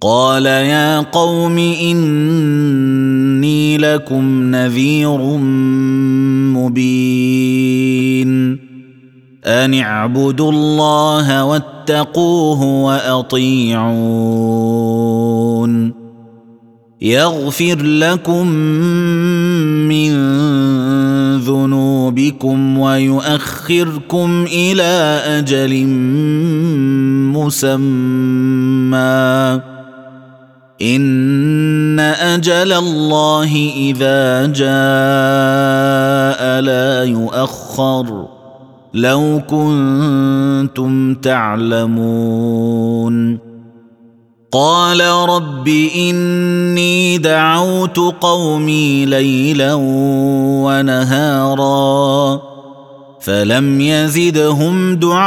قال يا قوم إني لكم نذير مبين. أن اعبدوا الله واتقوه وأطيعون. يغفر لكم من ذنوبكم ويؤخركم إلى أجل مسمى. إن أجل الله إذا جاء لا يؤخر. لو كنتم تعلمون. قال رب إني دعوت قومي ليلا ونهارا فلم يزدهم دعائي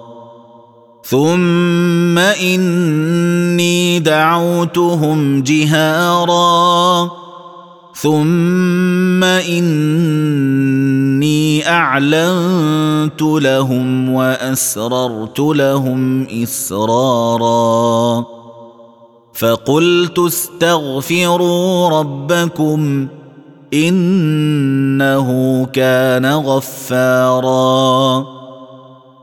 ثم إني دعوتهم جهارا. ثم إني أعلنت لهم وأسررت لهم إسرارا. فقلت استغفروا ربكم إنه كان غفارا.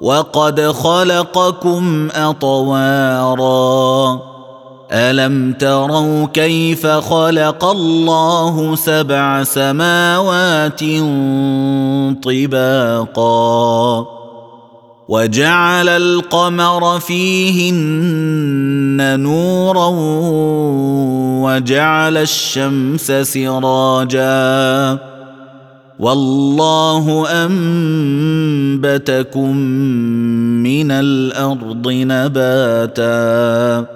وقد خلقكم أطوارا. ألم تروا كيف خلق الله سبع سماوات طباقا؟ وجعل القمر فيهن نورا وجعل الشمس سراجا. والله أنبتكم من الأرض نباتا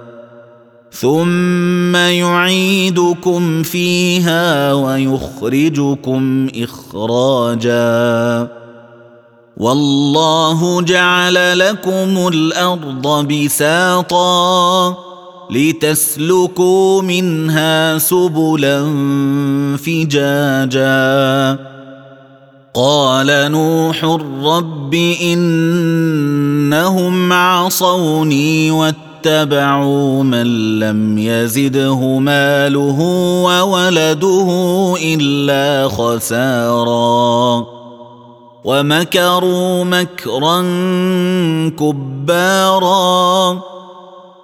ثم يعيدكم فيها ويخرجكم إخراجا. والله جعل لكم الأرض بساطا لتسلكوا منها سبلا فجاجا. قال نوح رب إنهم عصوني واتبعوا من لم يزده ماله وولده إلا خسارا ومكروا مكرا كبارا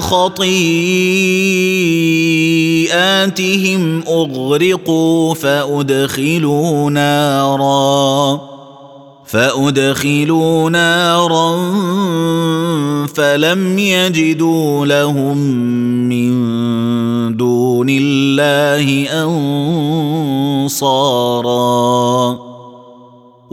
خطيئاتهم اغرقوا فادخلوا نارا فادخلوا نارا فلم يجدوا لهم من دون الله انصارا